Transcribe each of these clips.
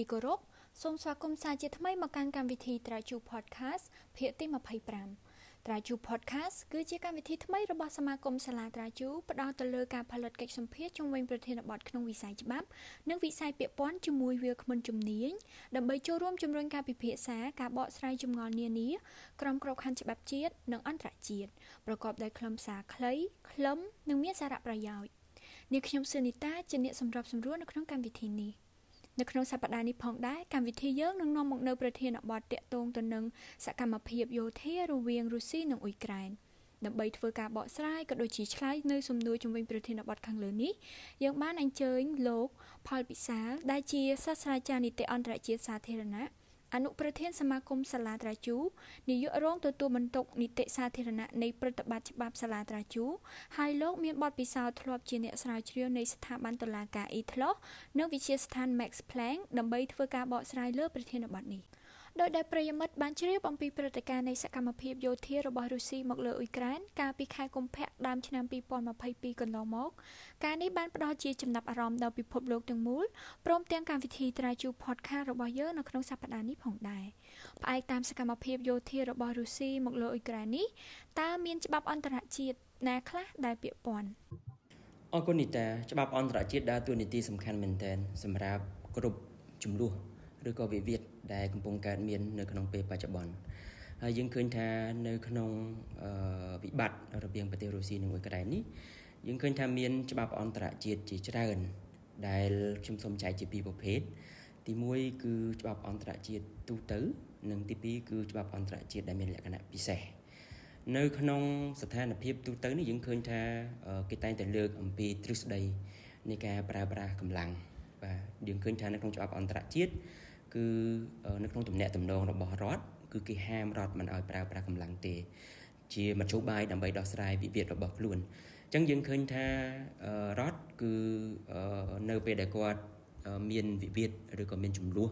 ទីគោរពសូមស្វាគមន៍សាជាថ្មីមកកាន់កម្មវិធីត្រាជូ Podcast ភាគទី25ត្រាជូ Podcast គឺជាកម្មវិធីថ្មីរបស់សមាគមសាលាត្រាជូផ្ដោតទៅលើការផលិតកិច្ចសម្ភាសជុំវិញប្រធានបទក្នុងវិស័យច្បាប់និងវិស័យពាក់ព័ន្ធជាមួយវាគ្មិនជំនាញដើម្បីចូលរួមជំរុញការពិភាក្សាការបកស្រាយចម្ងល់នានាក្រមក្របខ័ណ្ឌច្បាប់ជាតិនិងអន្តរជាតិប្រកបដោយខ្លឹមសារខ្លីខ្លឹមនិងមានសារៈប្រយោជន៍នាងខ្ញុំសឺនីតាជាអ្នកសម្របសម្រួលនៅក្នុងកម្មវិធីនេះ នៅក្នុងសប្តាហ៍នេះផងដែរកម្មវិធីយើងនឹងនាំមកនៅប្រធានបទតាក់ទងទៅនឹងសកម្មភាពយោធារវាងរុស្ស៊ីនិងអ៊ុយក្រែនដើម្បីធ្វើការបកស្រាយក៏ដូចជាឆ្លើយនៅសំណួរជំវិញប្រធានបទខាងលើនេះយើងបានអញ្ជើញលោកផលពិសាលដែលជាសាស្ត្រាចារ្យនីតិអន្តរជាតិសាធារណៈ អនុប្រធានសមាគមសាលាត្រាជូនាយករងទទួលបន្ទុកនីតិសាធារណៈនៃព្រឹត្តិបទច្បាប់សាលាត្រាជូហើយលោកមានបទពិសោធន៍ធ្លាប់ជាអ្នកស្រាវជ្រាវនៃស្ថាប័នតុលាការ ETLOS និងវិទ្យាស្ថាន Max Planck ដើម្បីធ្វើការបកស្រាយលើប្រធានបទនេះ។ ដោយដែលប្រិយមិត្តបានជ្រាបអំពីព្រឹត្តិការណ៍នៃសកម្មភាពយោធារបស់រុស្ស៊ីមកលើអ៊ុយក្រែនកាលពីខែកុម្ភៈដើមឆ្នាំ2022កន្លងមក ការនេះបានផ្ដល់ជាចំណាប់អារម្មណ៍ដល់ពិភពលោកទាំងមូលព្រមទាំងកម្មវិធីត្រាជូ Podcast របស់យើងនៅក្នុងសប្តាហ៍នេះផងដែរផ្អែកតាមសកម្មភាពយោធារបស់រុស្ស៊ីមកលើអ៊ុយក្រែននេះតើមានច្បាប់អន្តរជាតិណាខ្លះដែលពាក់ព័ន្ធអរគុណនីតាច្បាប់អន្តរជាតិដើរតួនាទីសំខាន់មែនទែនសម្រាប់គ្រប់ចំនួនឬក៏វិវាទ ដែលកំពុងកើតមាននៅក្នុងពេលបច្ចុប្បន្នហើយយើងឃើញថានៅក្នុងវិបត្តិរវាងប្រទេសរុស្ស៊ីនិងអ៊ុយក្រែននេះយើងឃើញថាមានច្បាប់អន្តរជាតិជាច្រើនដែលខ្ញុំសូមចែកជាពីរប្រភេទទី1គឺច្បាប់អន្តរជាតិទូទៅ និងទី2គឺច្បាប់អន្តរជាតិដែលមានលក្ខណៈពិសេសនៅក្នុងស្ថានភាពទូទៅនេះយើងឃើញថាគេតែងតែលើកអំពីទ្រឹស្ដីនៃការប្រើប្រាស់កម្លាំងបាទយើងឃើញថានៅក្នុងច្បាប់អន្តរជាតិ គឺនៅក្នុងទំនាក់ទំនងរបស់រដ្ឋគឺគេហាមរដ្ឋមិនឲ្យប្រើប្រាស់កម្លាំងទេ ជាមធ្យោបាយដើម្បីដោះស្រាយវិវាទរបស់ខ្លួនអញ្ចឹងយើងឃើញថារដ្ឋគឺនៅពេលដែលគាត់មានវិវាទឬក៏មានចំនួន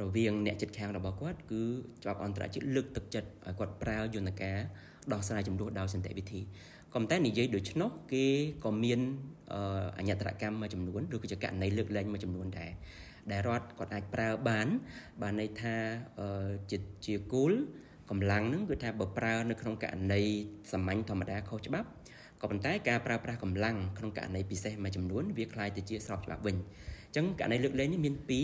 រវាងអ្នកចិត្តខាងរបស់គាត់គឺច្បាប់អន្តរជាតិលើកទឹកចិត្តឲ្យគាត់ប្រើយន្តការដោះស្រាយចំនួនដោយសន្តិវិធីក៏ប៉ុន្តែនិយាយដូច្នោះគេក៏មានអញ្ញត្រកម្មមួយចំនួនឬក៏ជាករណីលើកលែងមួយចំនួនដែរ ដែលរដ្ឋគាត់អាចប្រើបានបានន័យថាជាជាគូលកម្លាំងហ្នឹងគឺថាបើប្រើនៅក្នុងករណីសាមញ្ញធម្មតាខុសច្បាប់ក៏ប៉ុន្តែការប្រើប្រាស់កម្លាំងក្នុងករណីពិសេសមួយចំនួនវាคล้ายទៅជាស្របច្បាប់វិញអញ្ចឹងករណីលើកលែងនេះមាន2ទី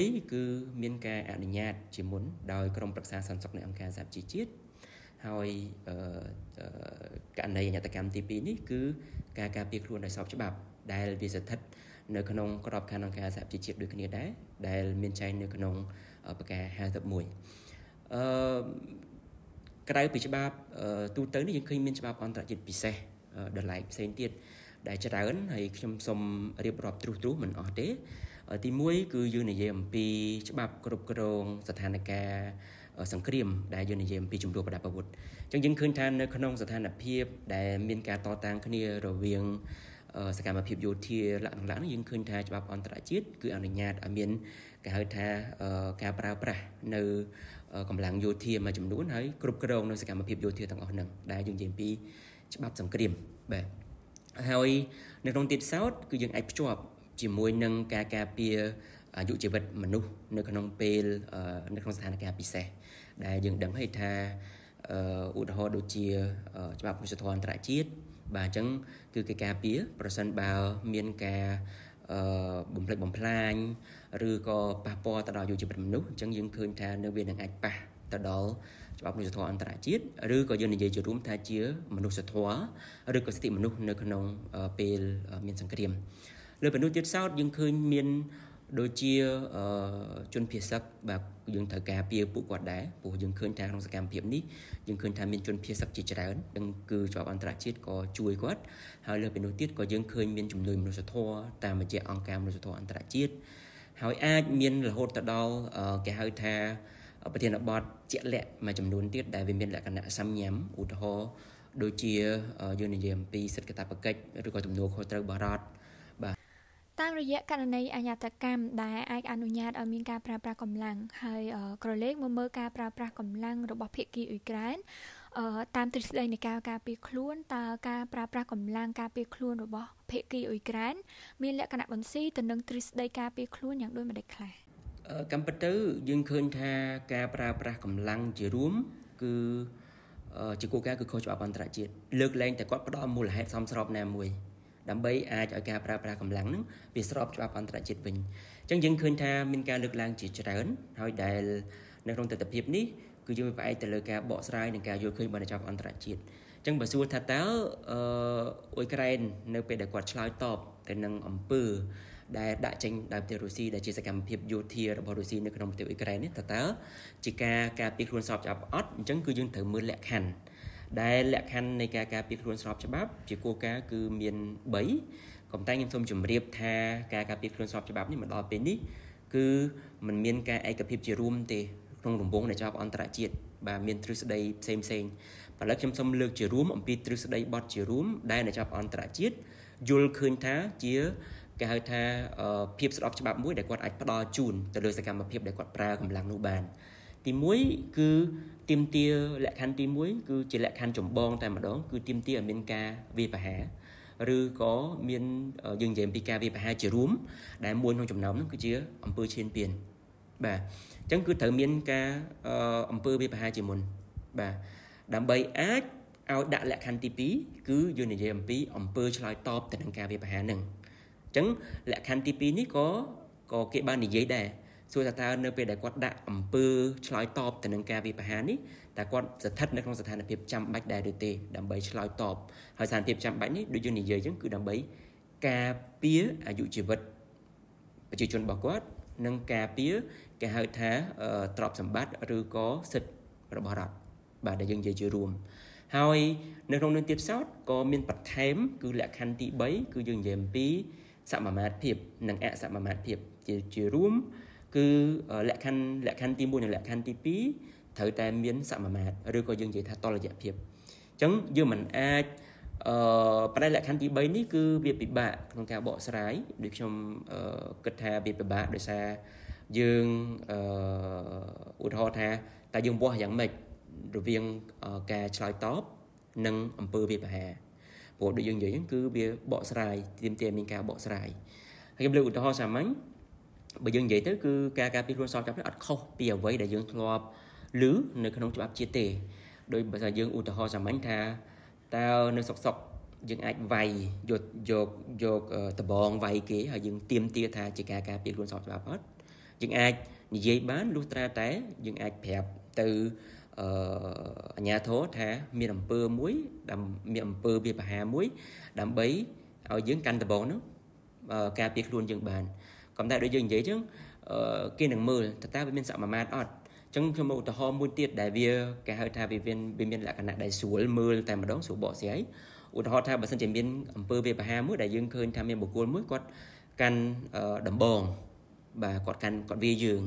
1គឺមានការអនុញ្ញាតជាមុនដោយក្រមប្រឹក្សាសន្តិសុខនៃអង្គការសហជីវជាតិហើយករណីអញ្ញតកម្មទី2នេះគឺការការពារខ្លួនដោយស្របច្បាប់ដែលវាស្ថិតនៅ ៅ ក្នុងក្របខ័ណ្ឌអង្គការសហជីវជាតិដូចគ្នាដែរដែលមានចែងនៅក្នុងប្រកាស51អឺក្រៅពីច្បាប់ទូទៅនេះយើងឃើញមានច្បាប់អន្តរជាតិពិសេសដល់ឡែកផ្សេងទៀតដែលច្រើនហើយខ្ញុំសូមរៀបរាប់ទ្រុសទ្រុសមិនអស់ទេ ទី1គឺយើងនិយាយអំពីច្បាប់គ្រប់គ្រងស្ថានភាពសង្គ្រាមដែលយើងនិយាយអំពីជំនួបប្រដាប់អាវុធអញ្ចឹងយើងឃើញថានៅក្នុងស្ថានភាពដែលមានការតតាំងគ្នារវាង សកម្មភាពយោធាលក្ខណៈនេះយើងឃើញថាច្បាប់អន្តរជាតិគឺអនុញ្ញាតឲ្យមានគេហៅថាការប្រើប្រាស់នៅកម្លាំងយោធាមួយចំនួនហើយគ្រប់គ្រងនៅសកម្មភាពយោធាទាំងអស់ហ្នឹងដែលយើងនិយាយពីច្បាប់សង្គ្រាមបាទហើយនៅក្នុងទៀតសោតគឺយើងអាចភ្ជាប់ជាមួយនឹងការការពារអាយុជីវិតមនុស្សនៅក្នុងពេលនៅក្នុងស្ថានភាពពិសេសដែលយើងដឹងហើយថាឧទាហរណ៍ដូចជាច្បាប់មនុស្សធម៌អន្តរជាតិ បាទអញ្ចឹងគឺគេការពារប្រសិនបើមានការអឺបំផ្លិចបំផ្លាញឬក៏ប៉ះពាល់ទៅដល់យុវជនមនុស្សអញ្ចឹងយើងឃើញថានៅវានឹងអាចប៉ះទៅដល់ច្បាប់មនុស្សធម៌អន្តរជាតិឬក៏យើងនិយាយជារួមថាជាមនុស្សធម៌ឬក៏សិទ្ធិមនុស្សនៅក្នុងពេលមានសង្គ្រាមលើពីនោះទៀតសោតយើងឃើញមាន ដូចជាជនភៀសឹកបាទយើងត្រូវការពារពួកគាត់ដែរព្រោះយើងឃើញថាក្នុងសកម្មភាពនេះយើងឃើញថាមានជនភៀសឹកជាច្រើននឹងគឺជាប់អន្តរជាតិក៏ជួយគាត់ហើយលើពីនោះទៀតក៏យើងឃើញមានជំនួយមនុស្សធម៌តាមរយៈអង្គការមនុស្សធម៌អន្តរជាតិហើយអាចមានរហូតទៅដល់គេហៅថាប្រធានបទជាក់លាក់មួយចំនួនទៀតដែលវាមានលក្ខណៈសំញាំឧទាហរណ៍ដូចជាយើងនិយាយអំពីសិទ្ធិកាតព្វកិច្ចឬក៏ទំនួលខុសត្រូវបរដ្ឋ តាមរយៈករណីអញ្ញាតកម្មដែលអាចអនុញ្ញាតឲ្យមានការប្រើប្រាស់កម្លាំងហើយក្រឡេកមកមើលការប្រើប្រាស់កម្លាំងរបស់ភាគីអ៊ុយក្រែនអឺតាមទ្រឹស្ដីនៃការការពារខ្លួនតើការប្រើប្រាស់កម្លាំងការពារខ្លួនរបស់ភាគីអ៊ុយក្រែនមានលក្ខណៈបន្ស៊ីទៅនឹងទ្រឹស្ដីការពារខ្លួនយ៉ាងដូចម្តេចខ្លះកម្មពិតទៅយើងឃើញថាការប្រើប្រាស់កម្លាំងជារួមគឺជាគោលការណ៍គឺខុសច្បាប់អន្តរជាតិលើកលែងតែគាត់ផ្ដល់មូលហេតុសមស្របណាមួយ ដើម្បីអាចឲ្យការប្រើប្រាស់កម្លាំងនឹងវាស្របច្បាប់អន្តរជាតិវិញអញ្ចឹងយើងឃើញថាមានការលើកឡើងជាច្រើនហើយដែលនៅក្នុងទស្សនវិជ្ជានេះគឺយើងផ្អែកទៅលើការបកស្រាយនិងការយល់ឃើញរបស់ច្បាប់អន្តរជាតិអញ្ចឹងបើសួរថាតើអឺអ៊ុយក្រែននៅពេលដែលគាត់ឆ្លើយតបទៅនឹងអំពើដែលដាក់ចេញដោយប្រទេសរុស្ស៊ីដែលជាសកម្មភាពយោធារបស់រុស្ស៊ីនៅក្នុងប្រទេសអ៊ុយក្រែននេះតើតើជាការការពារខ្លួនស្របច្បាប់អត់អញ្ចឹងគឺយើងត្រូវមើលលក្ខខណ្ឌ ដែលលក្ខខណ្ឌនៃការការពារខ្លួនស្របច្បាប់ជាគោលការណ៍គឺមាន3ក៏តែខ្ញុំសូមជម្រាបថាការការពារខ្លួនស្របច្បាប់នេះមកដល់ពេលនេះគឺมันមានការឯកភាពជារួមទេក្នុងរង្វង់នៃច្បាប់អន្តរជាតិបាទមានទ្រឹស្ដីផ្សេងផ្សេងឥឡូវខ្ញុំសូមលើកជារួមអំពីទ្រឹស្ដីបទជារួមដែលនៃច្បាប់អន្តរជាតិយល់ឃើញថាជាគេហៅថាភាពស្របច្បាប់មួយដែលគាត់អាចផ្ដល់ជូនទៅលើសកម្មភាពដែលគាត់ប្រើកម្លាំងនោះបាន ទី1គឺទៀមទាលក្ខខណ្ឌទី1គឺជាលក្ខខណ្ឌចម្បងតែម្ដងគឺទៀមទាឲ្យមានការវាយប្រហារឬក៏មានយើងនិយាយពីការវាយប្រហារជារួមដែលមួយក្នុងចំណោមនោះគឺជាអង្គើឈានពៀនបាទអញ្ចឹងគឺត្រូវមានការអង្គើវាយប្រហារជាមុនបាទដើម្បីអាចឲ្យដាក់លក្ខខណ្ឌទី2គឺយើងនិយាយអំពីអង្គើឆ្លើយតបទៅនឹងការវាយប្រហារនឹងអញ្ចឹងលក្ខខណ្ឌទី2នេះក៏ក៏គេបាននិយាយដែរ សួរថាតើនៅពេលដែលគាត់ដាក់អំពើឆ្លើយតបទៅនឹងការវិបហានេះតើគាត់ស្ថិតនៅក្នុងស្ថានភាពចាំបាច់ដែរឬទេដើម្បីឆ្លើយតបហើយស្ថានភាពចាំបាច់នេះដូចយើងនិយាយអញ្ចឹងគឺដើម្បីការពារអាយុជីវិតប្រជាជនរបស់គាត់និងការពារគេហៅថាទ្រព្យសម្បត្តិឬក៏សិទ្ធិរបស់រដ្ឋបាទដែលយើងនិយាយជារួមហើយនៅក្នុងនឹងទៀតសោតក៏មានបន្ថែមគឺលក្ខខណ្ឌទី3គឺយើងនិយាយអំពីសមាមាត្រភាពនិងអសមាមាត្រភាពជាជារួម គឺលក្ខខណ្ឌលក្ខខណ្ឌទី1និងលក្ខខណ្ឌទី2ត្រូវតែមានសមាមាត្រឬក៏យើងនិយាយថាតលយៈភាពអញ្ចឹងយើងមិនអាចអឺប្រែលក្ខខណ្ឌទី3នេះគឺវាពិបាកក្នុងការបកស្រាយដូចខ្ញុំគិតថាវាពិបាកដោយសារយើងអឺឧទាហរណ៍ថាតើយើងវាស់យ៉ាងម៉េចរវាងការឆ្លើយតបនិងអំពើវាប្រហារព្រោះដូចយើងនិយាយគឺវាបកស្រាយទាមទារមានការបកស្រាយហើយខ្ញុំលើកឧទាហរណ៍សាមញ្ញ បើយើងនិយាយទៅគឺការការពារខ្លួនសោកចាប់នេះអត់ខុសពីអ្វីដែលយើងធ្លាប់ឮនៅក្នុងច្បាប់ជាតិទេដោយបើថាយើងឧទាហរណ៍សាមញ្ញថាតើនៅសុកសុកយើងអាចវាយយកយកយកដបងវាយគេហើយយើងទៀមទាថាជាការការពារខ្លួនសោកច្បាប់អត់យើងអាចនិយាយបានលុះត្រាតែយើងអាចប្រាប់ទៅអឺអាញាធរថាមានអំពើមួយដែលមានអំពើវាបហាមួយ ដើម្បីឲ្យយើងកាន់ដបងនោះការពារខ្លួនយើងបាន ក៏តែដូចយើងនិយាយចឹងគេនឹងមើលតើតើវាមានសមាមាត្រអត់ចឹងខ្ញុំឧទាហរណ៍មួយទៀតដែលវាគេហៅថាវាមានវាមានលក្ខណៈដែលស្រួលមើលតែម្ដងស្រួលបកស្រាយឧទាហរណ៍ថាបើសិនជាមានអង្គើវាបហាមួយដែលយើងឃើញថាមានបុគ្គលមួយគាត់កាន់ដំបងបាទគាត់កាន់គាត់វាយើង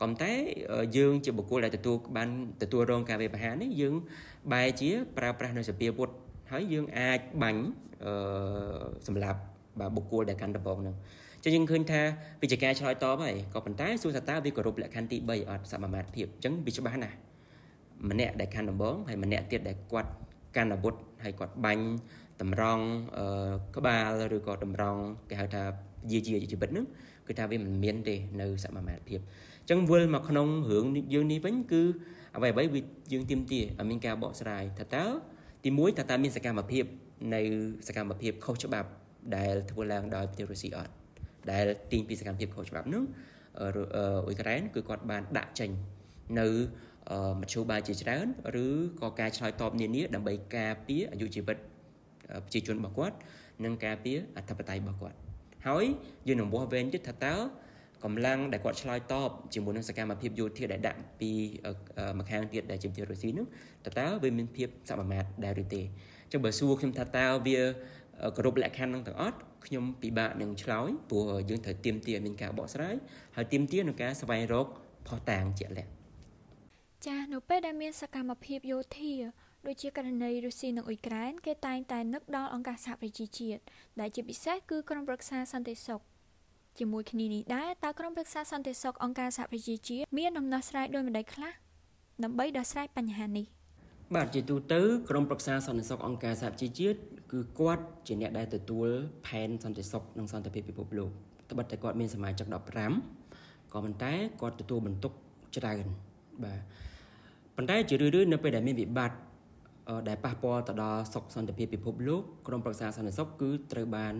ក៏តែយើងជាបុគ្គលដែលទទួលបានទទួលរងការវាបហានេះយើងបែរជាប្រើប្រាស់នៅសភាវុធហើយយើងអាចបាញ់អឺសម្រាប់ បាទបុគ្គលដែលកាន់ដំបងហ្នឹងចឹងយើងឃើញថាវិជ្ជាការឆ្លើយតបហើយក៏ប៉ុន្តែសួរថាតើវាគោរពលក្ខខណ្ឌទី3អត់សមាមាត្រភាពអញ្ចឹងវាច្បាស់ណាស់ម្នាក់ដែលកាន់ដំបងហើយម្នាក់ទៀតដែលគាត់កាន់អាវុធហើយគាត់បាញ់តម្រង់ក្បាលឬក៏តម្រង់គេហៅថាយាជាជីវិតហ្នឹងគឺថាវាមិនមានទេនៅសមាមាត្រភាពអញ្ចឹងវិលមកក្នុងរឿងយើងនេះវិញគឺអ្វីអ្វីវាយើងទៀមទាឲ្យមានការបកស្រាយថាតើទី1ថាតើមានសកម្មភាព នៅសកម្មភាពខុសច្បាប់ ដែលធ្វើឡើងដោយប្រទេសរុស្ស៊ីអត់ដែលទាញពីសកម្មភាពខុសច្បាប់នោះអ៊ុយក្រែនគឺគាត់បានដាក់ចេញនៅមធ្យោបាយជាច្រើនឬក៏ការឆ្លើយតបនានាដើម្បីការពារអាយុជីវិតប្រជាជនរបស់គាត់ និងការពារអធិបតេយ្យរបស់គាត់ហើយយើងនឹងវាស់វែងទៀតថាតើកម្លាំងដែលគាត់ឆ្លើយតបជាមួយនឹងសកម្មភាពយោធាដែលដាក់ពីម្ខាងទៀតដែលជាប្រទេសរុស្ស៊ីនោះតើតើវាមានភាពសមាមាត្រដែរឬទេអញ្ចឹងបើសួរខ្ញុំថាតើវា គ្រប់លក្ខខណ្ឌនឹងទាំងអត់ខ្ញុំពិបាកនឹងឆ្លើយព្រោះយើងត្រូវទៀមទាមានការបកស្រាយហើយទៀមទានឹងការស្វែងរកផុសតាងជាក់លាក់ចានៅពេលដែលមានសកម្មភាពយោធាដូចជាករណីរុស្ស៊ីនិងអ៊ុយក្រែនគេតែងតែនឹកដល់អង្គការសហប្រជាជាតិដែលជាពិសេសគឺក្រុមប្រឹក្សាសន្តិសុខជាមួយគ្នានេះដែរតើក្រុមប្រឹក្សាសន្តិសុខអង្គការសហប្រជាជាតិមានដំណោះស្រាយដោយម្ដេចខ្លះដើម្បីដោះស្រាយបញ្ហានេះ បាទជាទូទៅក្រមប្រឹក្សាសន្តិសុខអង្គការសហជីវជាតិគឺគាត់ជាអ្នកដែលទទួលផែនសន្តិសុខនិងសន្តិភាពពិភពលោកត្បិតតែគាត់មានសមាជិក15ក៏ប៉ុន្តែគាត់ទទួលបន្ទុកច្រើនបាទប៉ុន្តែជារឿយៗនៅពេលដែលមានវិបត្តិដែលប៉ះពាល់ទៅដល់សុខសន្តិភាពពិភពលោកក្រមប្រឹក្សាសន្តិសុខគឺត្រូវបាន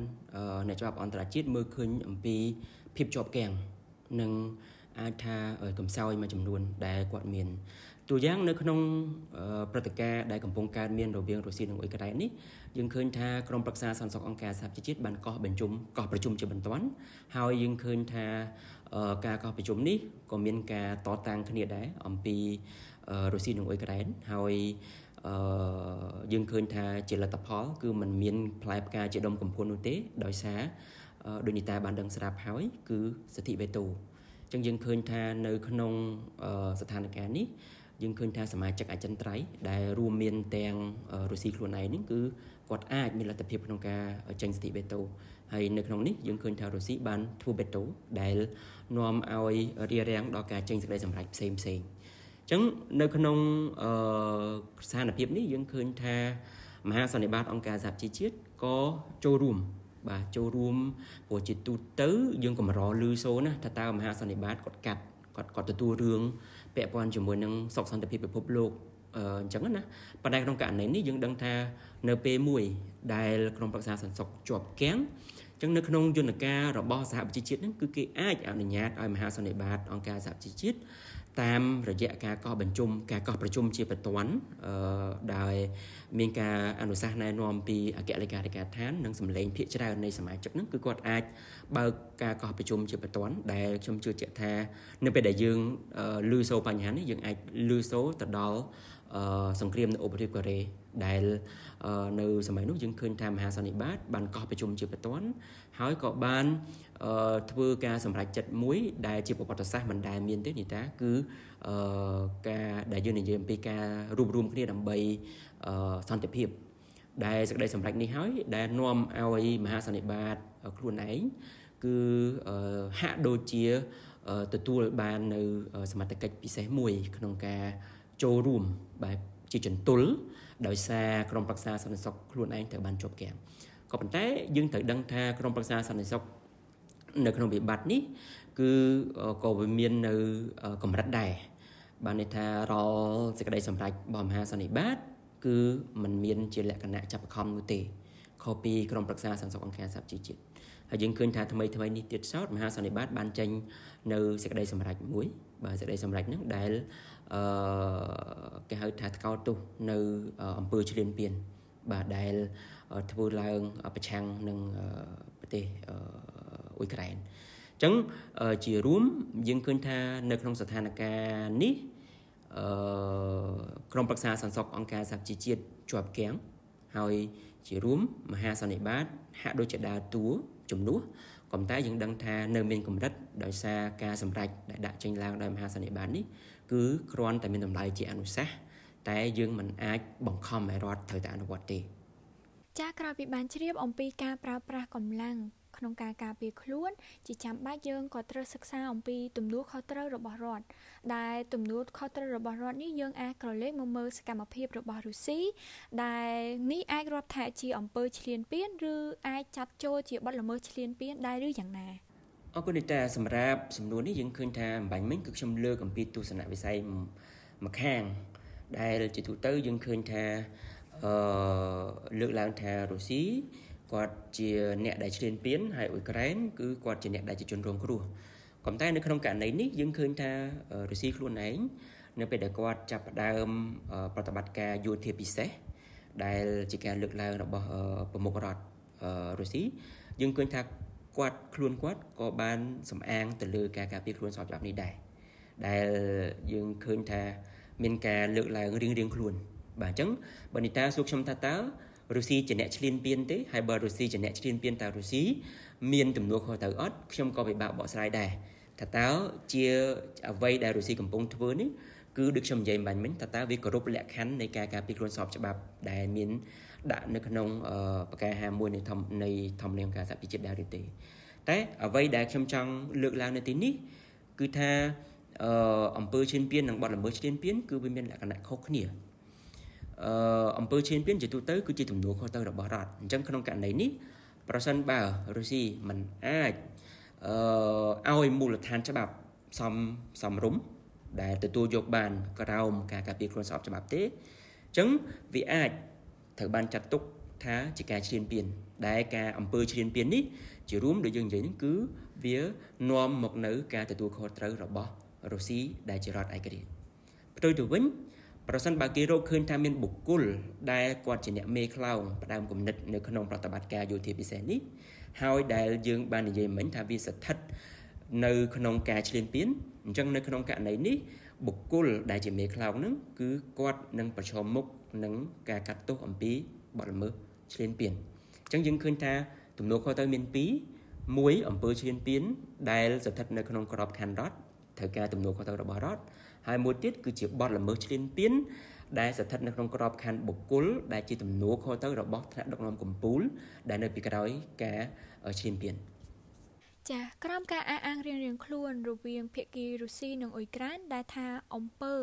អ្នកច្បាប់អន្តរជាតិមើលឃើញអំពីភាពជាប់គាំងនិងអាចថាកំសោយមួយចំនួនដែលគាត់មាន តួយ៉ាងនៅក្នុងព្រឹត្តិការណ៍ដែលកំពុងកើតមានរវាងរុស្ស៊ីនិងអ៊ុយក្រែននេះយើងឃើញថាក្រមប្រឹក្សាសន្តិសុខអង្គការសហប្រជាជាតិបានកោះបញ្ជុំកោះប្រជុំជាបន្ទាន់ហើយយើងឃើញថាការកោះប្រជុំនេះក៏មានការតតាំងគ្នាដែរអំពីរុស្ស៊ីនិងអ៊ុយក្រែនហើយអឺយើងឃើញថាជាលទ្ធផល គឺมันមានផ្លែផ្កាជាដុំកំភួននោះទេ ដោយសារដូចនីតាបានដឹងស្រាប់ហើយ គឺសិទ្ធិវេតូអញ្ចឹងយើងឃើញថានៅក្នុងស្ថានភាពនេះ យើងឃើញថាសមាជិកអចិន្ត្រៃយ៍ដែលរួមមានទាំងរុស្ស៊ីខ្លួនឯងនេះគឺគាត់អាចមានលទ្ធភាពក្នុងការចេញសិទ្ធិវេតូហើយនៅក្នុងនេះយើងឃើញថារុស្ស៊ីបានធ្វើវេតូដែលនាំឲ្យរារាំងដល់ការចេញសេចក្តីសម្រេចផ្សេងផ្សេងអញ្ចឹងនៅក្នុងអឺស្ថានភាពនេះយើងឃើញថាមហាសន្និបាតអង្គការសហជីវជាតិក៏ចូលរួមបាទចូលរួមព្រោះជាទូទៅយើងកម្រលឺសូណាថាតើមហាសន្និបាតគាត់កាត់គាត់គាត់ទទួលរឿង ពាក់ព័ន្ធជាមួយនឹងសុខសន្តិភាពពិភពលោកអញ្ចឹងណាប៉ុន្តែក្នុងករណីនេះយើងដឹងថានៅពេលមួយដែលក្រុមប្រឹក្សាសន្តិសុខជាប់គាំងចឹងនៅក្នុងយន្តការរបស់សហប្រជាជាតិហ្នឹងគឺគេអាចអនុញ្ញាតឲ្យមហាសន្និបាតអង្គការសហប្រជាជាតិ តាមរយៈការកោះបញ្ជុំការកោះប្រជុំជាបន្ទាន់អឺដោយមានការអនុសាសន៍ណែនាំពីអគ្គលេខាធិការឋាននិងសម្លេងភាគច្រើននៃសមាជិកហ្នឹងគឺគាត់អាចបើកការកោះប្រជុំជាបន្ទាន់ដែលខ្ញុំជឿជាក់ថានៅពេលដែលយើងលឺសូរបញ្ហានេះយើងអាចលឺសូរទៅដល់ សង្គ្រាមនៅឧបទ្វីបកូរ៉េដែលនៅសម័យនោះយើងឃើញថាមហាសន្និបាតបានកោះប្រជុំជាបន្ទាន់ហើយក៏បានធ្វើការសម្រេចចិត្តមួយ ដែលជាប្រវត្តិសាស្ត្រមិនដែលមានទេនេះតាគឺការដែលយើងនិយាយអំពីការរួបរวมគ្នាដើម្បីសន្តិភាពដែលសេចក្តីសម្រេចនេះហើយដែលនាំឲ្យមហាសន្និបាតខ្លួនឯងគឺហាក់ដូចជាទទួលបាននៅសមត្ថកិច្ចពិសេសមួយក្នុងការ ចូលរួមបែបជាចន្ទុលដោយសារក្រុមប្រឹក្សាសន្តិសុខខ្លួនឯងត្រូវបានជាប់គាំងក៏ប៉ុន្តែយើងត្រូវដឹងថាក្រុមប្រឹក្សាសន្តិសុខនៅក្នុងវិបត្តិនេះគឺក៏វាមាននៅកម្រិតដែរបានន័យថារាល់សេចក្តីសម្រេចរបស់មហាសន្និបាត គឺมันមានជាលក្ខណៈចាប់ខំនោះទេខុសពីក្រុមប្រឹក្សាសន្តិសុខអង្គការសហជីវជាតិហើយយើងឃើញថាថ្មីថ្មីនេះទៀតសោតមហាសន្និបាតបានចេញនៅសេចក្តីសម្រេចមួយបាទសេចក្តីសម្រេចហ្នឹងដែល អឺគេហៅថាថ្កោលទោសនៅអង្គើឈ្លានពានបាទដែលធ្វើឡើងប្រឆាំងនឹងប្រទេសអ៊ុយក្រែនអញ្ចឹងជារួមយើងឃើញថានៅក្នុងស្ថានភាពនេះអឺក្រុមប្រឹក្សាសន្តិសុខអង្គការសហជីវជាតិជាប់គាំងហើយជារួមមហាសន្និបាតហាក់ដូចជាដើរតួជំនួសក៏ ប៉ុន្តែយើងដឹងថានៅមានកម្រិតដោយសារការសម្រេចដែលដាក់ចេញឡើងដោយមហាសន្និបាតនេះគឺគ្រាន់តែមានតម្លៃជាអនុសាសន៍តែយើងមិនអាចបង្ខំឲ្យរដ្ឋត្រូវតែអនុវត្តទេចាក្រោយពីបានជ្រាបអំពីការប្រើប្រាស់កម្លាំង ក្នុងការការពារខ្លួន ជាចាំបាច់យើងក៏ត្រូវសិក្សាអំពីទំនួលខុសត្រូវរបស់រដ្ឋដែលទំនួលខុសត្រូវរបស់រដ្ឋនេះយើងអាចក្រឡេកមកមើលសកម្មភាពរបស់រុស្ស៊ីដែលនេះអាចរាប់ថាជាអំពើឈ្លានពានឬអាចចាត់ចូលជាបទល្មើសឈ្លានពានដែរឬយ៉ាងណាអរគុណនីតាសម្រាប់សំណួរនេះយើងឃើញថាអំបញ្ញមិញគឺខ្ញុំលើកអំពីទស្សនវិស័យម្ខាង ដែលជាទូទៅយើងឃើញថាអឺលើកឡើងថារុស្ស៊ី គាត់ជាអ្នកដែលឈ្លានពានហើយអ៊ុយក្រែនគឺគាត់ជាអ្នកដែលជាជនរងគ្រោះក៏តែនៅក្នុងករណីនេះយើងឃើញថារុស្ស៊ីខ្លួនឯងនៅពេលដែលគាត់ចាប់ផ្ដើមប្រតិបត្តិការយោធាពិសេសដែលជាការលើកឡើងរបស់ប្រមុខរដ្ឋរុស្ស៊ីយើងឃើញថាគាត់ខ្លួនគាត់ក៏បានសំអាងទៅលើការការពារខ្លួនស្របច្បាប់នេះដែរដែលយើងឃើញថាមានការលើកឡើងរៀងរៀងខ្លួនបាទអញ្ចឹងបើនីតាសួរខ្ញុំថាតើ រុស្ស៊ីជាអ្នកឈ្លានពានទេហើយបើរុស្ស៊ីជាអ្នកឈ្លានពានតើរុស្ស៊ីមានទំនួលខុសត្រូវអត់ខ្ញុំក៏ពិបាកបកស្រាយដែរថាតើជាអ្វីដែលរុស្ស៊ីកំពុងធ្វើនេះគឺដូចខ្ញុំនិយាយបាញ់មិញថាតើវាគោរពលក្ខខណ្ឌនៃការការពារខ្លួនស្របច្បាប់ដែលមានដាក់នៅក្នុងប្រកាស51នៃធម្មនៃធម្មនាមការសហប្រជាជាតិដែរឬទេតែអ្វីដែលខ្ញុំចង់លើកឡើងនៅទីនេះគឺថាអឺអង្គើឈ្លានពាននិងបទល្មើសឈ្លានពានគឺវាមានលក្ខណៈខុសគ្នា អឺអង្គើឈានពៀនជាទូទៅគឺជាទំនួលខុសត្រូវរបស់រដ្ឋអញ្ចឹងក្នុងករណីនេះប្រសិនបើរុស្ស៊ីមិនអាចអឺឲ្យមូលដ្ឋានច្បាប់សំសំរុំដែលទទួលយកបានក្រោមការការពារខ្លួនស្របច្បាប់ទេអញ្ចឹងវាអាចត្រូវបានចាត់ទុកថាជាការឈ្លានពានដែលការអំពើឈ្លានពាននេះជារួមដូចយើងនិយាយហ្នឹងគឺវានាំមកនៅការទទួលខុសត្រូវរបស់រុស្ស៊ីដែលជារដ្ឋឯករាជ្យផ្ទុយទៅវិញ ប្រសិនបើគេរកឃើញថាមានបុគ្គលដែលគាត់ជាអ្នកមេខ្លោងផ្ដើមគំនិតនៅក្នុងប្រតិបត្តិការយោធាពិសេសនេះហើយដែលយើងបាននិយាយមិញថាវាស្ថិតនៅក្នុងការឈ្លានពានអញ្ចឹងនៅក្នុងករណីនេះបុគ្គលដែលជាមេខ្លោងហ្នឹងគឺគាត់នឹងប្រឈមមុខនឹងការកាត់ទោសអំពីបទល្មើសឈ្លានពានអញ្ចឹងយើងឃើញថាទំនួលខុសត្រូវមាន2មួយអំពើឈ្លានពានដែលស្ថិតនៅក្នុងក្របខ័ណ្ឌរដ្ឋត្រូវការទំនួលខុសត្រូវរបស់រដ្ឋ ហើយមួយទៀតគឺជាបទល្មើសឈ្លានពានដែលស្ថិតនៅក្នុងក្របខ័ណ្ឌបុគ្គលដែលជាទំនួលខុសត្រូវរបស់ថ្នាក់ដឹកនាំកម្ពុជាដែលនៅពីក្រោយការឈ្លានពានចាក្រោមការអះអាងរៀងៗខ្លួនរវាងភាគីរុស្ស៊ីនិងអ៊ុយក្រែនដែលថាអំពើ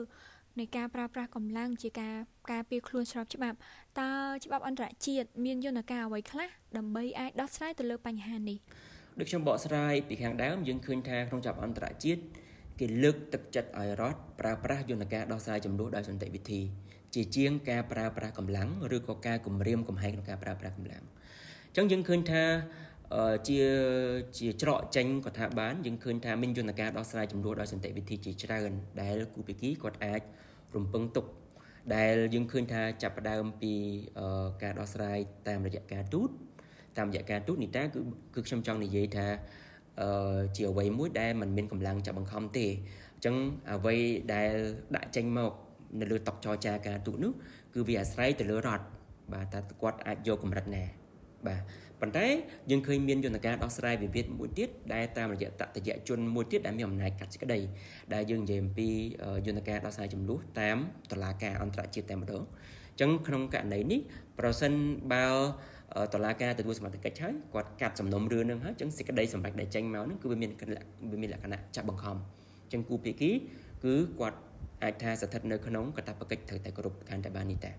នៃការប្រើប្រាស់កម្លាំងជាការការពារខ្លួនស្របច្បាប់តើច្បាប់អន្តរជាតិមានយន្តការអ្វីខ្លះដើម្បីអាចដោះស្រាយទៅលើបញ្ហានេះដូចខ្ញុំបកស្រាយពីខាងដើមយើងឃើញថាក្នុងច្បាប់អន្តរជាតិ គេលើកទឹកចិត្តឲ្យរដ្ឋប្រើប្រាស់យន្តការដោះស្រាយចំនួនដោយសន្តិវិធី ជាជាងការប្រើប្រាស់កម្លាំងឬក៏ការគំរាមកំហែងក្នុងការប្រើប្រាស់កម្លាំងអញ្ចឹងយើងឃើញថាជាជាច្រកចេញក៏ថាបានយើងឃើញថាមានយន្តការដោះស្រាយចំនួនដោយសន្តិវិធីជាច្រើនដែលគូពីគីគាត់អាចរំពឹងទុកដែលយើងឃើញថាចាប់ផ្ដើមពីការដោះស្រាយតាមរយៈការទូតតាមរយៈការទូតនេះតាគឺគឺខ្ញុំចង់និយាយថាអឺ ជាអ្វីមួយដែលมันមានកម្លាំងចាប់បង្ខំទេអញ្ចឹងអ្វីដែលដាក់ចេញមកនៅលើតុចរចាការទូតនោះគឺវាអាស្រ័យទៅលើរដ្ឋបាទតើគាត់អាចយកកម្រិតណាបាទប៉ុន្តែយើងឃើញមានយន្តការដោះស្រាយវិវាទមួយទៀតដែលតាមរយៈតតយជនមួយទៀតដែលមានអំណាចកាត់សេចក្តីដែលយើងនិយាយអំពីយន្តការដោះស្រាយចំនួនតាមតឡាការអន្តរជាតិតែម្ដងអញ្ចឹងក្នុងករណីនេះប្រសិនបើ តឡាការទទួលសមត្ថកិច្ចហើយគាត់កាត់សំណុំរឿងនឹងហើយអញ្ចឹងសេចក្តីសម្រេចដែលចេញមកហ្នឹងគឺវាមានវាមានលក្ខណៈចាប់បង្ខំអញ្ចឹងគូភាគីគឺគាត់អាចថាស្ថិតនៅក្នុងកាតព្វកិច្ចត្រូវតែគោរពកាន់តែបាននេះតា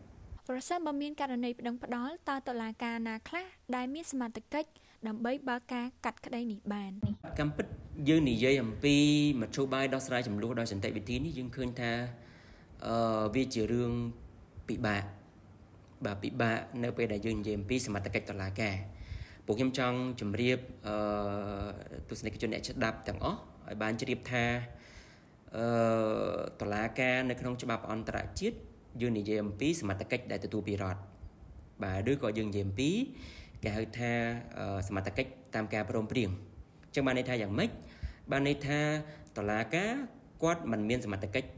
ប្រសិនបើមានករណីប្តឹងផ្ដាល់តើតុលាការណាខ្លះដែលមានសមត្ថកិច្ចដើម្បីបើកការកាត់ក្តីនេះបានកម្មពិតយើងនិយាយអំពីមធ្យោបាយដោះស្រាយចំនួនដោយសន្តិវិធីនេះយើងឃើញថាអឺវាជារឿងពិបាក បាទពិបាកនៅពេលដែលយើងនិយាយអំពីសមត្ថកិច្ចតុលាការពួកខ្ញុំចង់ជម្រាបអឺទស្សនិកជនអ្នកស្ដាប់ទាំងអស់ឲ្យបានជ្រាបថាអឺតុលាការនៅក្នុងច្បាប់អន្តរជាតិយើងនិយាយអំពីសមត្ថកិច្ចដែលទទួលពីរដ្ឋបាទឬក៏យើងនិយាយអំពីគេហៅថាសមត្ថកិច្ចតាមការព្រមព្រៀងអញ្ចឹងបានន័យថាយ៉ាងម៉េចបានន័យថាតឡាការគាត់មិនមានសមត្ថកិច្ច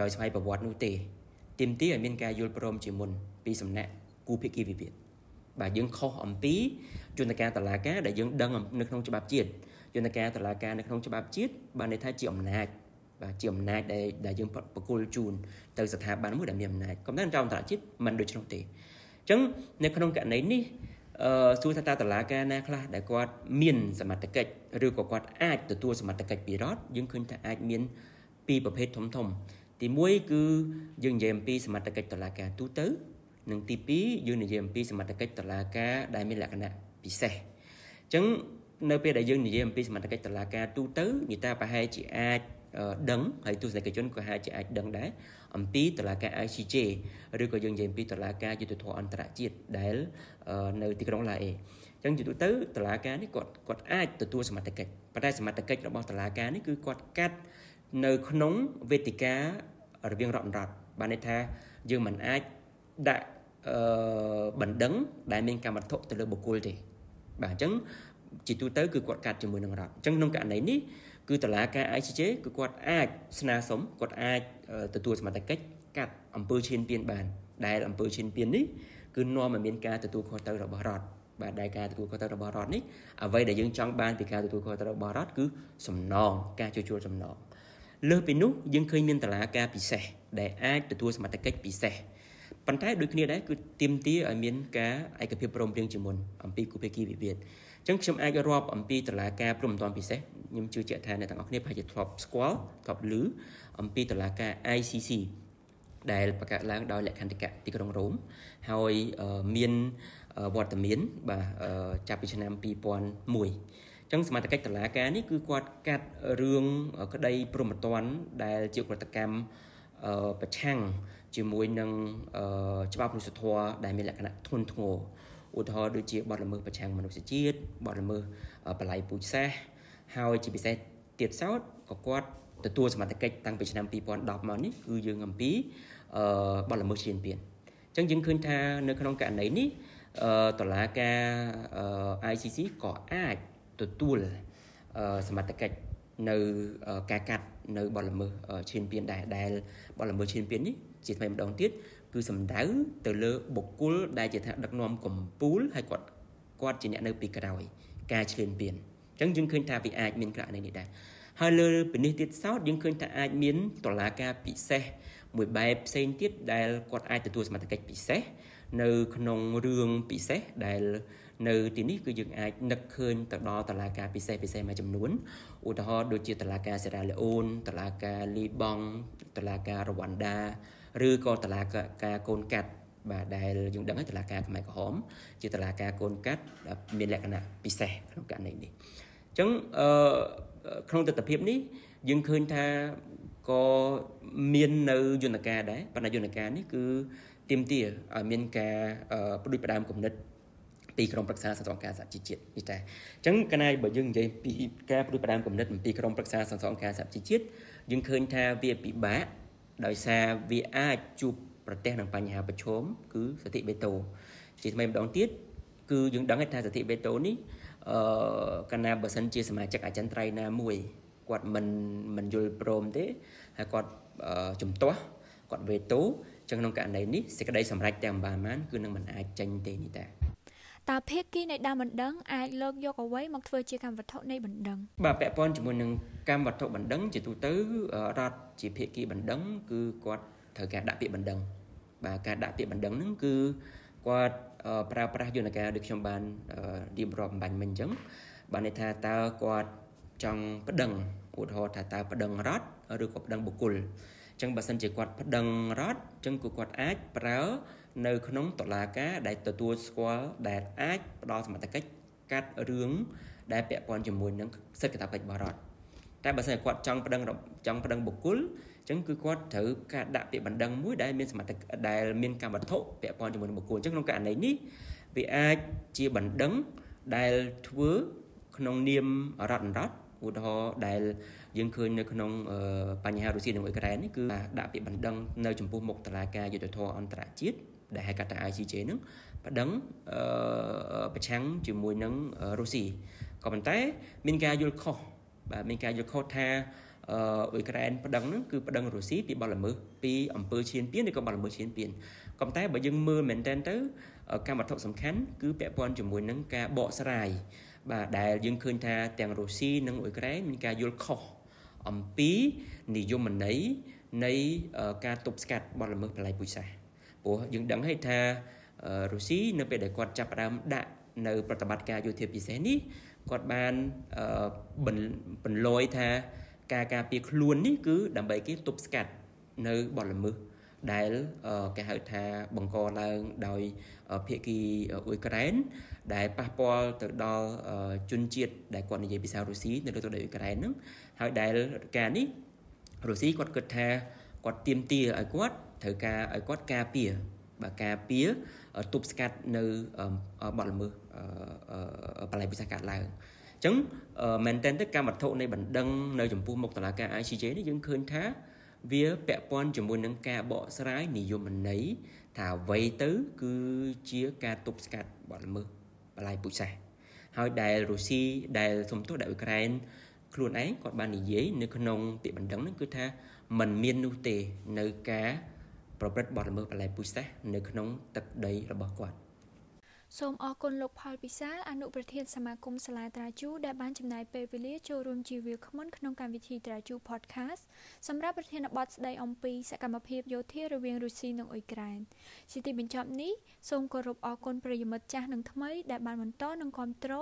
ដោយស្វ័យប្រវត្តិនោះទេទាមទារឲ្យមានការយល់ព្រមជាមុន ពីសំណាក់គូភាគីវិវាទបាទយើងខុសអំពីយន្តការតឡាការដែលយើងដឹងនៅក្នុងច្បាប់ជាតិយន្តការតឡាការនៅក្នុងច្បាប់ជាតិបានន័យថាជាអំណាចបាទជាអំណាចដែលដែលយើងប្រគល់ជូនទៅស្ថាប័នមួយដែលមានអំណាចក៏មិនចំអន្តរជាតិមិនដូច្នោះទេអញ្ចឹងនៅក្នុងករណីនេះអឺសួរថាតើតឡាការណាខ្លះដែលគាត់មានសមត្ថកិច្ចឬក៏គាត់អាចទទួលសមត្ថកិច្ចពីរដ្ឋយើងឃើញថាអាចមានពីរប្រភេទធំធំ ទី1គឺយើងនិយាយអំពីសមត្ថកិច្ចតឡាការទូទៅ និងទី2យើងនិយាយអំពីសមត្ថកិច្ចតឡាការដែលមានលក្ខណៈពិសេសអញ្ចឹងនៅពេលដែលយើងនិយាយអំពីសមត្ថកិច្ចតឡាការទូទៅនីតាប្រហែលជាអាចដឹងហើយទស្សនិកជនក៏ហាក់ជាអាចដឹងដែរអំពីតឡាការ ICJ ឬក៏យើងនិយាយអំពីតឡាការយុទ្ធធម៌អន្តរជាតិដែលនៅទីក្រុងឡាអេអញ្ចឹងទៅទៅតឡាការនេះគាត់គាត់អាចទទួលសមត្ថកិច្ចប៉ុន្តែសមត្ថកិច្ចរបស់តឡាការនេះគឺគាត់កាត់នៅក្នុងវេទិការវាងរដ្ឋរដ្ឋបានន័យថាយើងមិនអាច ដាក់អឺបណ្ដឹង ដែលមានកម្មវត្ថុទៅលើបុគ្គលទេបាទអញ្ចឹងជាទូទៅគឺគាត់កាត់ជាមួយនឹងរដ្ឋអញ្ចឹងក្នុងករណីនេះគឺតឡាការ ICJ គឺគាត់អាចស្នើសុំគាត់អាចទទួលសមត្ថកិច្ចកាត់អំពើឈានពានបាន ដែលអំពើឈានពាននេះគឺនាំឲ្យមានការទទួលខុសត្រូវរបស់រដ្ឋបាទដែលការទទួលខុសត្រូវរបស់រដ្ឋនេះអ្វីដែលយើងចង់បានពីការទទួលខុសត្រូវរបស់រដ្ឋគឺសំណងការជួសជុលសំណងលើសពីនោះយើងឃើញមានតឡាការពិសេសដែលអាចទទួលសមត្ថកិច្ចពិសេស ប៉ុន្តែដូចគ្នាដែរគឺទាមទារឲ្យមានការឯកភាពព្រមព្រៀងជាមុនអំពីគូភាគីវិវាទអញ្ចឹងខ្ញុំអាចរាប់អំពីតឡាការព្រមតំពិសេសខ្ញុំជឿជាក់ថាអ្នកទាំងអស់គ្នាប្រហែលជាធ្លាប់ស្គាល់ធ្លាប់ឮអំពីតឡាការ ICC ដែលបង្កើតឡើងដោយលក្ខន្តិកៈទីក្រុងរ៉ូមហើយមានវត្តមានបាទចាប់ពីឆ្នាំ2001ចឹងសមាជិកតឡាការនេះគឺគាត់កាត់រឿងក្តីព្រមត្តនដែលជាក្រតកម្មប្រឆាំង ជាមួយនឹងច្បាប់មនុស្សធម៌ដែលមានលក្ខណៈធ្ងន់ធ្ងរឧទាហរណ៍ដូចជាបទល្មើសប្រឆាំងមនុស្សជាតិបទល្មើសបល័យពូជសាសន៍ហើយជាពិសេសទៀតសោតក៏គាត់ទទួលសមត្ថកិច្ចតាំងពីឆ្នាំ2010មកនេះគឺយើងអំពីអឺបទល្មើសឈានពានអញ្ចឹងយើងឃើញថានៅក្នុងករណីនេះអឺតឡាការ ICC ក៏អាចទទួលសមត្ថកិច្ចនៅការកាត់នៅបទល្មើសឈានពានដែរដែលបទល្មើសឈានពាននេះ ជាថ្មីម្ដងទៀតគឺសំដៅទៅលើបុគ្គលដែលជាថាដឹកនាំកម្ពុជាហើយគាត់គាត់ជាអ្នកនៅពីក្រោយ ការឈ្លានពានអញ្ចឹងយើងឃើញថាវាអាចមានករណីនេះដែរហើយលើពីនេះទៀតសោតយើងឃើញថាអាចមានតឡាការពិសេសមួយបែបផ្សេងទៀតដែលគាត់អាចទទួលសមត្ថកិច្ចពិសេសនៅក្នុងរឿងពិសេសដែលនៅទីនេះគឺយើងអាចនឹកឃើញទៅដល់តឡាការពិសេសពិសេសមួយចំនួនឧទាហរណ៍ដូចជាតឡាការសេរ៉ាឡេអូនតឡាការលីបង់តឡាការរវ៉ាន់ដា ឬក៏តឡាការកូនកាត់បាទដែលយើងដឹងហើយតឡាការខ្មែរក្រហម ជាតឡាការកូនកាត់មានលក្ខណៈពិសេសក្នុងករណីនេះអញ្ចឹងអឺក្នុងទស្សនវិជ្ជានេះយើងឃើញថាក៏មាននៅយន្តការដែរប៉ុន្តែយន្តការនេះគឺទាមទារឲ្យមានការផ្ដួចផ្ដើមគំនិតពីក្រុមប្រឹក្សាសន្តិការសហជីវជាតិនេះតែអញ្ចឹងកាលណាបើយើងនិយាយពីការផ្ដួចផ្ដើមគំនិតអំពីក្រុមប្រឹក្សាសន្តិការសហជីវជាតិយើងឃើញថាវាពិបាក ដោយសារវាអាចជួបប្រទះនឹងបញ្ហាប្រឈមគឺសតិបេតូជាថ្មីម្ដងទៀតគឺយើងដឹងថាសតិបេតូនេះអឺកាលណាបើសិនជាសមាជិកអចិន្ត្រៃយ៍ណាមួយគាត់មិនមិនយល់ព្រមទេហើយគាត់ជំទាស់គាត់វេតូចឹងក្នុងករណីនេះសេចក្តីសម្រេចទាំងបានបានគឺនឹងមិនអាចចេញទេនេះតា តើភាគីនៃដើមបណ្ដឹងអាចលើកយកអ្វីមកធ្វើជាកម្មវត្ថុនៃបណ្ដឹងបាទពាក់ព័ន្ធជាមួយនឹងកម្មវត្ថុបណ្ដឹងជាទូទៅរដ្ឋជាភាគីបណ្ដឹង គឺគាត់ត្រូវការដាក់ពាក្យបណ្ដឹងបាទការដាក់ពាក្យបណ្ដឹងហ្នឹងគឺគាត់ប្រើប្រាស់យន្តការដូចខ្ញុំបានរៀបរាប់អំបញ្ញមិញអញ្ចឹងបានន័យថាតើគាត់ចង់ប្តឹងឧទាហរណ៍ថាតើប្តឹងរដ្ឋឬក៏ប្តឹងបុគ្គលអញ្ចឹងបើសិនជាគាត់ប្តឹងរដ្ឋអញ្ចឹងគឺគាត់អាចប្រើ នៅក្នុងតុលាការដែលទទួលស្គាល់ដែលអាចផ្ដល់សមត្ថកិច្ចកាត់រឿងដែលពាក់ព័ន្ធជាមួយនឹងសិទ្ធិកាតព្វកិច្ចរបស់រដ្ឋតែបើសិនជាគាត់ចង់ប្តឹងចង់ប្តឹងបុគ្គលអញ្ចឹងគឺគាត់ត្រូវការដាក់ពាក្យបណ្ដឹងមួយដែលមានសមត្ថកិច្ចដែលមានកម្មវត្ថុពាក់ព័ន្ធជាមួយនឹងបុគ្គលអញ្ចឹងក្នុងករណីនេះវាអាចជាបណ្ដឹងដែលធ្វើក្នុងនាមរដ្ឋរដ្ឋឧទាហរណ៍ដែលយើងឃើញនៅក្នុងបញ្ហារុស្ស៊ីនិងអ៊ុយក្រែននេះគឺដាក់ពាក្យបណ្ដឹងនៅចំពោះមុខតុលាការយុត្តិធម៌អន្តរជាតិ ដែលហៅកាត់ថា ICJ នឹងប្តឹងប្រឆាំងជាមួយនឹងរុស្ស៊ីក៏ប៉ុន្តែ មានការយល់ខុសបាទមានការយល់ខុសថាអ៊ុយក្រែនប្តឹងហ្នឹងគឺប្តឹងរុស្ស៊ីពីបទល្មើសពីអំពើឈានពានឬក៏បទល្មើសឈានពានក៏ប៉ុន្តែបើយើងមើលមែនតើទៅកម្មវត្ថុសំខាន់គឺពាក់ព័ន្ធជាមួយនឹងការបកស្រាយបាទដែលយើងឃើញថាទាំងរុស្ស៊ីនិងអ៊ុយក្រែនមានការយល់ខុសអំពីនិយមន័យនៃការទប់ស្កាត់បទល្មើសបល័យពូជសាសន៍ ព្រោះយើងដឹងហើយថារុស្ស៊ីនៅពេលដែលគាត់ចាប់ផ្ដើមដាក់នៅប្រតិបត្តិការយោធាពិសេសនេះគាត់បានបន្លយថាការការពារខ្លួននេះគឺដើម្បីគេទប់ស្កាត់នៅបទល្មើសដែលគេហៅថាបង្កឡើងដោយភាគីអ៊ុយក្រែនដែលប៉ះពាល់ទៅដល់ជនជាតិដែលគាត់និយាយភាសារុស្ស៊ីនៅលើទឹកដីអ៊ុយក្រែនហ្នឹងហើយដែលការនេះរុស្ស៊ីគាត់គិតថាគាត់ទៀមទាឲ្យគាត់ ត្រូវការឲ្យគាត់ការពារបាទការពារទប់ស្កាត់នៅបទល្មើសបល័យពិសេសកាត់ឡើងអញ្ចឹងមែនតើទៅកម្មវត្ថុនៃបណ្ដឹងនៅចំពោះមុខតុលាការ ICJ នេះយើងឃើញថាវាពាក់ព័ន្ធជាមួយនឹងការបកស្រាយនិយមន័យថាអ្វីទៅ គឺជាការទប់ស្កាត់បទល្មើសបលាយពូជសាសន៍ហើយដែលរុស្ស៊ីដែលសំទោសដែលអ៊ុយក្រែនខ្លួនឯងគាត់បាននិយាយនៅក្នុងពាក្យបណ្ដឹងហ្នឹងគឺថាมันមាននោះទេនៅការ ប្រព្រឹត្តបទល្មើសបលាយពូជសាសន៍នៅក្នុងទឹកដីរបស់គាត់សូមអរគុណលោកផលពិសាលអនុប្រធានសមាគមសាលាត្រាជូដែលបានចំណាយពេលវេលាចូលរួមជាវាគ្មិនក្នុងកម្មវិធីត្រាជូ Podcast សម្រាប់ប្រធានបទស្ដីអំពីសកម្មភាពយោធារវាងរុស្ស៊ីនិងអ៊ុយក្រែនជាទីបញ្ចប់នេះសូមគោរពអរគុណប្រិយមិត្តចាស់និងថ្មីដែលបានបន្តនិងគាំទ្រ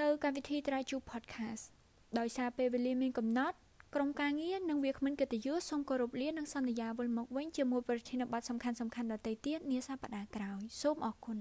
នៅកម្មវិធីត្រាជូ Podcast ដោយសារពេលវេលាមានកំណត់ ក្រុមការងារនិងវាគ្មិនកិត្តិយសសូមគោរពលានិងសន្យាវិលមកវិញជាមួយប្រធានបទសំខាន់ៗដទៃទៀតនាសប្តាហ៍ក្រោយសូមអរគុណ